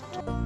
podcast.